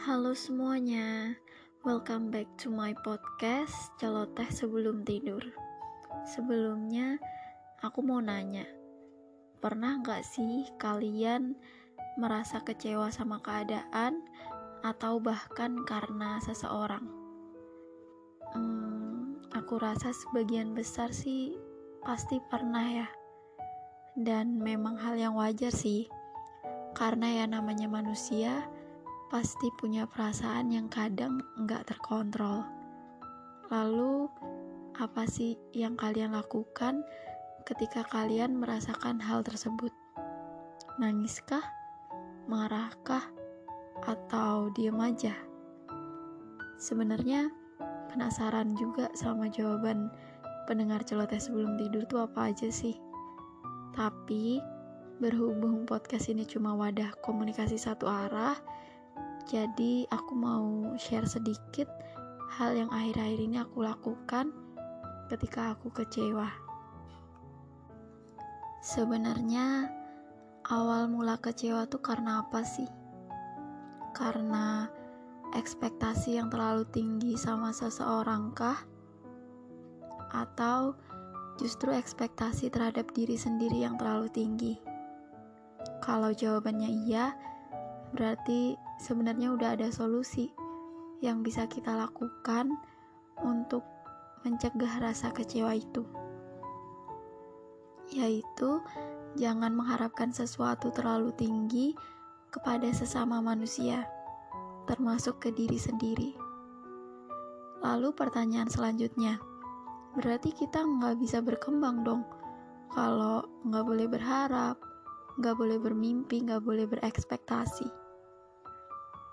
Halo semuanya, welcome back to my podcast Celoteh Sebelum Tidur. Sebelumnya, aku mau nanya, pernah nggak sih kalian merasa kecewa sama keadaan atau bahkan karena seseorang? Hmm, aku rasa sebagian besar sih pasti pernah ya. Dan memang hal yang wajar sih, karena ya namanya manusia pasti punya perasaan yang kadang nggak terkontrol. Lalu, apa sih yang kalian lakukan ketika kalian merasakan hal tersebut? Nangiskah? Marahkah? Atau diem aja? Sebenarnya penasaran juga sama jawaban pendengar celoteh sebelum tidur tuh apa aja sih? Tapi berhubung podcast ini cuma wadah komunikasi satu arah, jadi aku mau share sedikit hal yang akhir-akhir ini aku lakukan ketika aku kecewa. Sebenarnya awal mula kecewa tuh karena apa sih? Karena ekspektasi yang terlalu tinggi sama seseorang kah? Atau justru ekspektasi terhadap diri sendiri yang terlalu tinggi? Kalau jawabannya iya, berarti sebenarnya udah ada solusi yang bisa kita lakukan untuk mencegah rasa kecewa itu, yaitu jangan mengharapkan sesuatu terlalu tinggi kepada sesama manusia, termasuk ke diri sendiri. Lalu, pertanyaan selanjutnya, berarti kita nggak bisa berkembang dong kalau nggak boleh berharap, nggak boleh bermimpi, nggak boleh berekspektasi.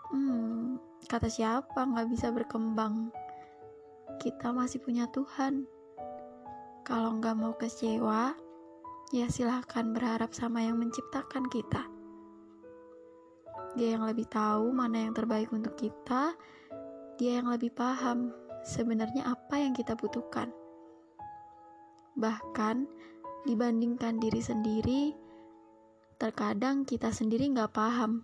Hmm, kata siapa nggak bisa berkembang? Kita masih punya Tuhan. Kalau nggak mau kecewa, ya silahkan berharap sama yang menciptakan kita. Dia yang lebih tahu mana yang terbaik untuk kita. Dia yang lebih paham sebenarnya apa yang kita butuhkan. Bahkan dibandingkan diri sendiri, terkadang kita sendiri nggak paham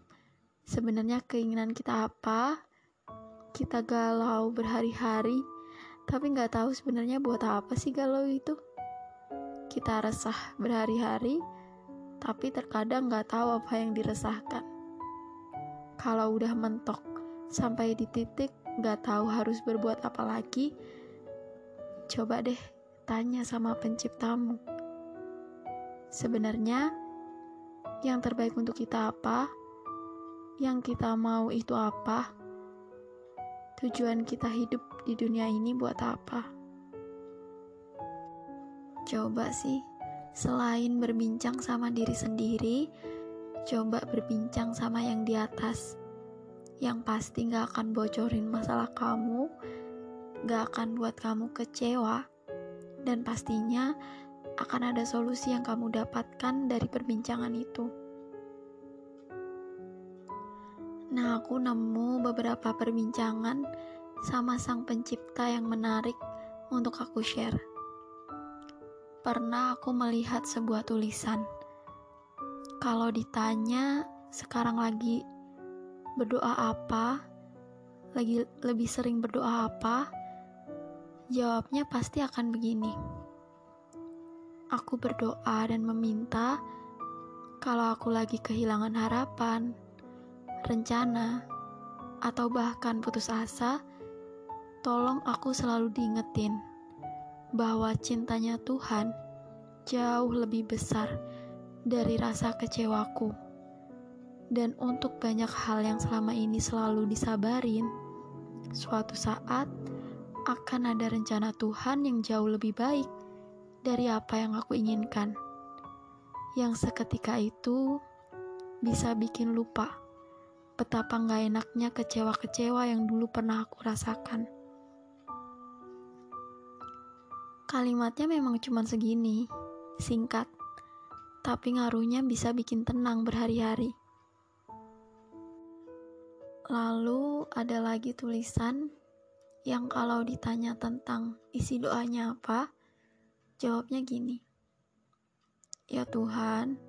sebenarnya keinginan kita apa? Kita galau berhari-hari tapi nggak tahu sebenarnya buat apa sih galau itu. Kita resah berhari-hari tapi terkadang nggak tahu apa yang diresahkan. Kalau udah mentok sampai di titik nggak tahu harus berbuat apa lagi coba deh tanya sama penciptamu. Sebenarnya yang terbaik untuk kita apa yang kita mau itu apa? Tujuan kita hidup di dunia ini buat apa? Coba sih, selain berbincang sama diri sendiri, coba berbincang sama yang di atas. Yang pasti gak akan bocorin masalah kamu, gak akan buat kamu kecewa, dan pastinya akan ada solusi yang kamu dapatkan dari perbincangan itu. Nah, aku nemu beberapa perbincangan sama sang pencipta yang menarik untuk aku share. Pernah aku melihat sebuah tulisan. Kalau ditanya sekarang lagi berdoa apa, lagi lebih sering berdoa apa, jawabnya pasti akan begini. Aku berdoa dan meminta kalau aku lagi kehilangan harapan, rencana, atau bahkan putus asa, tolong aku selalu diingetin bahwa cintanya Tuhan jauh lebih besar dari rasa kecewaku. Dan untuk banyak hal yang selama ini selalu disabarin, suatu saat akan ada rencana Tuhan yang jauh lebih baik dari apa yang aku inginkan. Yang seketika itu bisa bikin lupa betapa nggak enaknya kecewa-kecewa yang dulu pernah aku rasakan. Kalimatnya memang cuma segini, singkat, tapi ngaruhnya bisa bikin tenang berhari-hari. Lalu ada lagi tulisan yang kalau ditanya tentang isi doanya apa, jawabnya gini. Ya Tuhan,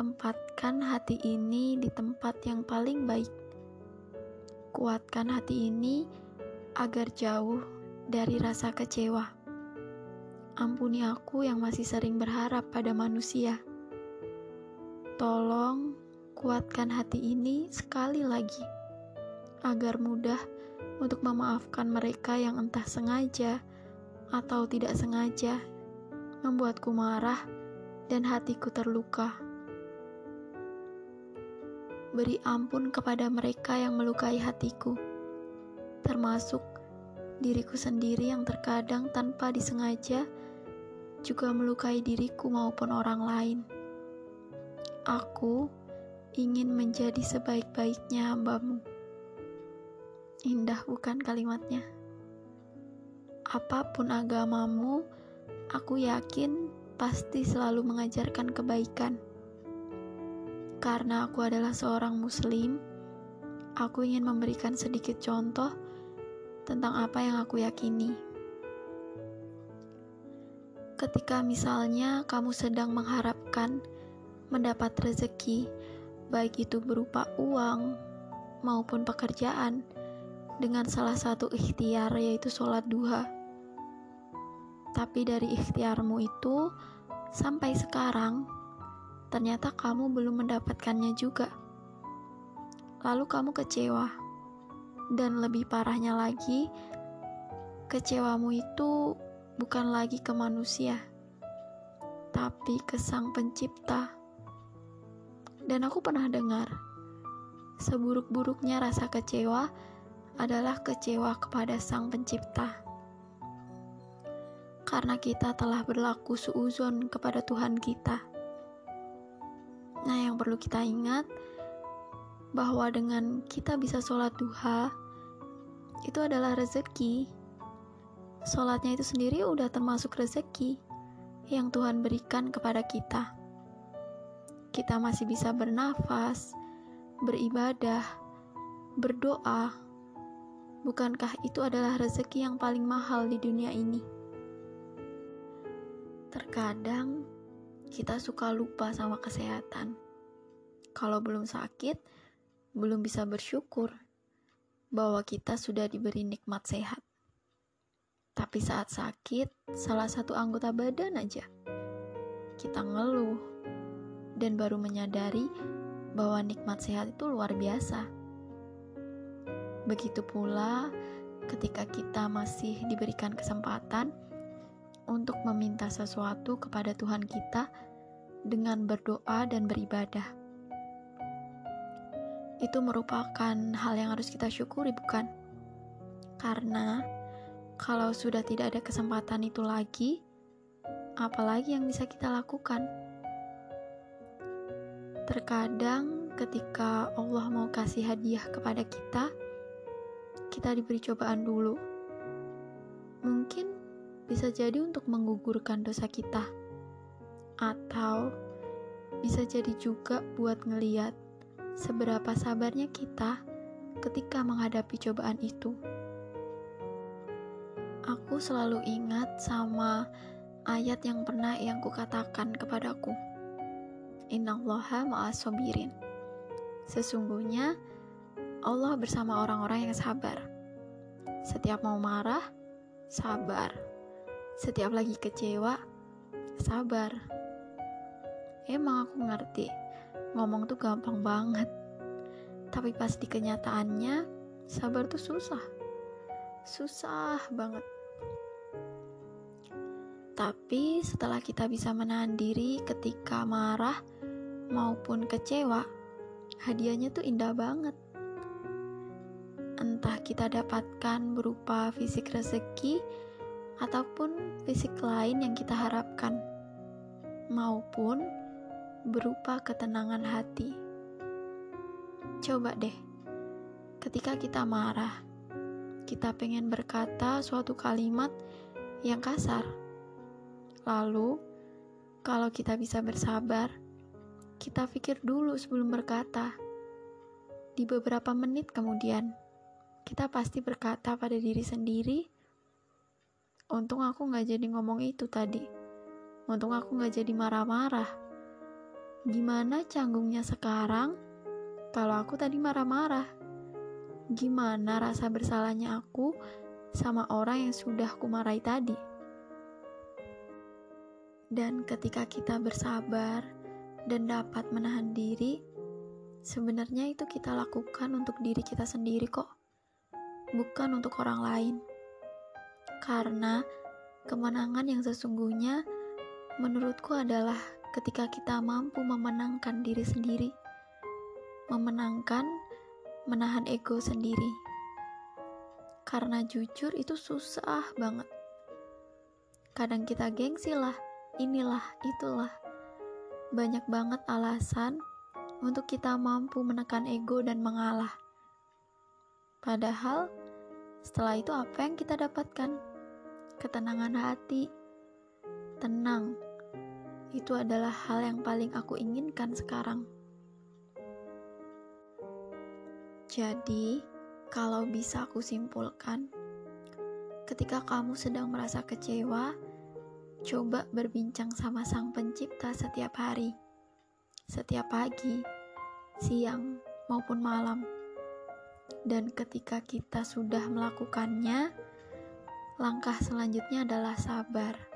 Tempatkan hati ini di tempat yang paling baik. kuatkan hati ini agar jauh dari rasa kecewa. Ampuni aku yang masih sering berharap pada manusia. Tolong kuatkan hati ini sekali lagi, agar mudah untuk memaafkan mereka yang entah sengaja atau tidak sengaja membuatku marah dan hatiku terluka. Beri ampun kepada mereka yang melukai hatiku, termasuk diriku sendiri yang terkadang tanpa disengaja juga melukai diriku maupun orang lain. Aku ingin menjadi sebaik-baiknya hambamu. Indah bukan kalimatnya? Apa pun agamamu, aku yakin pasti selalu mengajarkan kebaikan. Karena aku adalah seorang muslim, aku ingin memberikan sedikit contoh tentang apa yang aku yakini. Ketika misalnya kamu sedang mengharapkan mendapat rezeki, baik itu berupa uang maupun pekerjaan, dengan salah satu ikhtiar yaitu sholat duha. Tapi dari ikhtiarmu itu, sampai sekarang, ternyata kamu belum mendapatkannya juga. Lalu kamu kecewa. Dan lebih parahnya lagi, kecewamu itu bukan lagi ke manusia, tapi ke sang pencipta. Dan aku pernah dengar, seburuk-buruknya rasa kecewa adalah kecewa kepada Sang Pencipta. Karena kita telah berlaku suuzon kepada Tuhan kita. Perlu kita ingat bahwa dengan kita bisa sholat duha, itu adalah rezeki. Sholatnya itu sendiri udah termasuk rezeki yang Tuhan berikan kepada kita. Kita masih bisa bernafas, beribadah, berdoa, Bukankah itu adalah rezeki yang paling mahal di dunia ini? Terkadang kita suka lupa sama kesehatan. Kalau belum sakit, belum bisa bersyukur bahwa kita sudah diberi nikmat sehat. Tapi saat sakit, salah satu anggota badan aja, kita ngeluh dan baru menyadari bahwa nikmat sehat itu luar biasa Begitu pula ketika kita masih diberikan kesempatan untuk meminta sesuatu kepada Tuhan kita dengan berdoa dan beribadah. Itu merupakan hal yang harus kita syukuri, bukan? Karena kalau sudah tidak ada kesempatan itu lagi, apalagi yang bisa kita lakukan? Terkadang, ketika Allah mau kasih hadiah kepada kita, kita diberi cobaan dulu. Mungkin bisa jadi untuk menggugurkan dosa kita, atau bisa jadi juga buat ngeliat seberapa sabarnya kita ketika menghadapi cobaan itu. Aku selalu ingat sama ayat yang pernah yang kukatakan kepadaku. Innallaha ma'asobirin. Sesungguhnya, Allah bersama orang-orang yang sabar. Setiap mau marah, sabar. Setiap lagi kecewa, sabar. Emang aku ngerti, ngomong tuh gampang banget. Tapi pas di kenyataannya, sabar tuh susah. Susah banget. Tapi setelah kita bisa menahan diri ketika marah maupun kecewa, hadiahnya tuh indah banget entah kita dapatkan berupa fisik rezeki ataupun fisik lain yang kita harapkan, maupun berupa ketenangan hati. Coba deh, ketika kita marah, kita pengen berkata suatu kalimat yang kasar. Lalu, kalau kita bisa bersabar, kita pikir dulu sebelum berkata. Di beberapa menit kemudian, kita pasti berkata pada diri sendiri, untung aku gak jadi ngomong itu tadi. Untung aku gak jadi marah-marah. Gimana canggungnya sekarang kalau aku tadi marah-marah? gimana rasa bersalahnya aku sama orang yang sudah kumarahi tadi. Dan ketika kita bersabar dan dapat menahan diri, sebenarnya itu kita lakukan untuk diri kita sendiri kok, bukan untuk orang lain. Karena kemenangan yang sesungguhnya menurutku adalah ketika kita mampu memenangkan diri sendiri, memenangkan menahan ego sendiri. Karena jujur itu susah banget. Kadang kita gengsi lah, inilah, itulah. Banyak banget alasan untuk kita mampu menekan ego dan mengalah. Padahal, setelah itu apa yang kita dapatkan? Ketenangan hati. Tenang. Itu adalah hal yang paling aku inginkan sekarang. Jadi, kalau bisa aku simpulkan, ketika kamu sedang merasa kecewa, coba berbincang sama Sang Pencipta setiap hari, setiap pagi, siang, maupun malam. Dan ketika kita sudah melakukannya, langkah selanjutnya adalah sabar.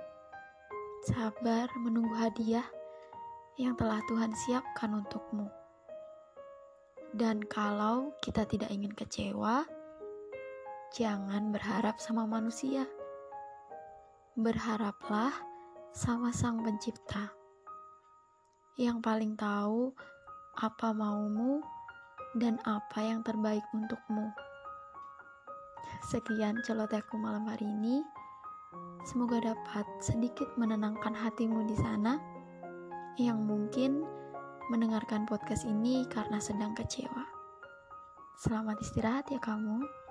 Sabar menunggu hadiah yang telah Tuhan siapkan untukmu. Dan kalau kita tidak ingin kecewa, jangan berharap sama manusia. Berharaplah sama Sang Pencipta yang paling tahu apa maumu dan apa yang terbaik untukmu. Sekian celoteku malam hari ini. Semoga dapat sedikit menenangkan hatimu di sana yang mungkin mendengarkan podcast ini karena sedang kecewa. Selamat istirahat ya kamu.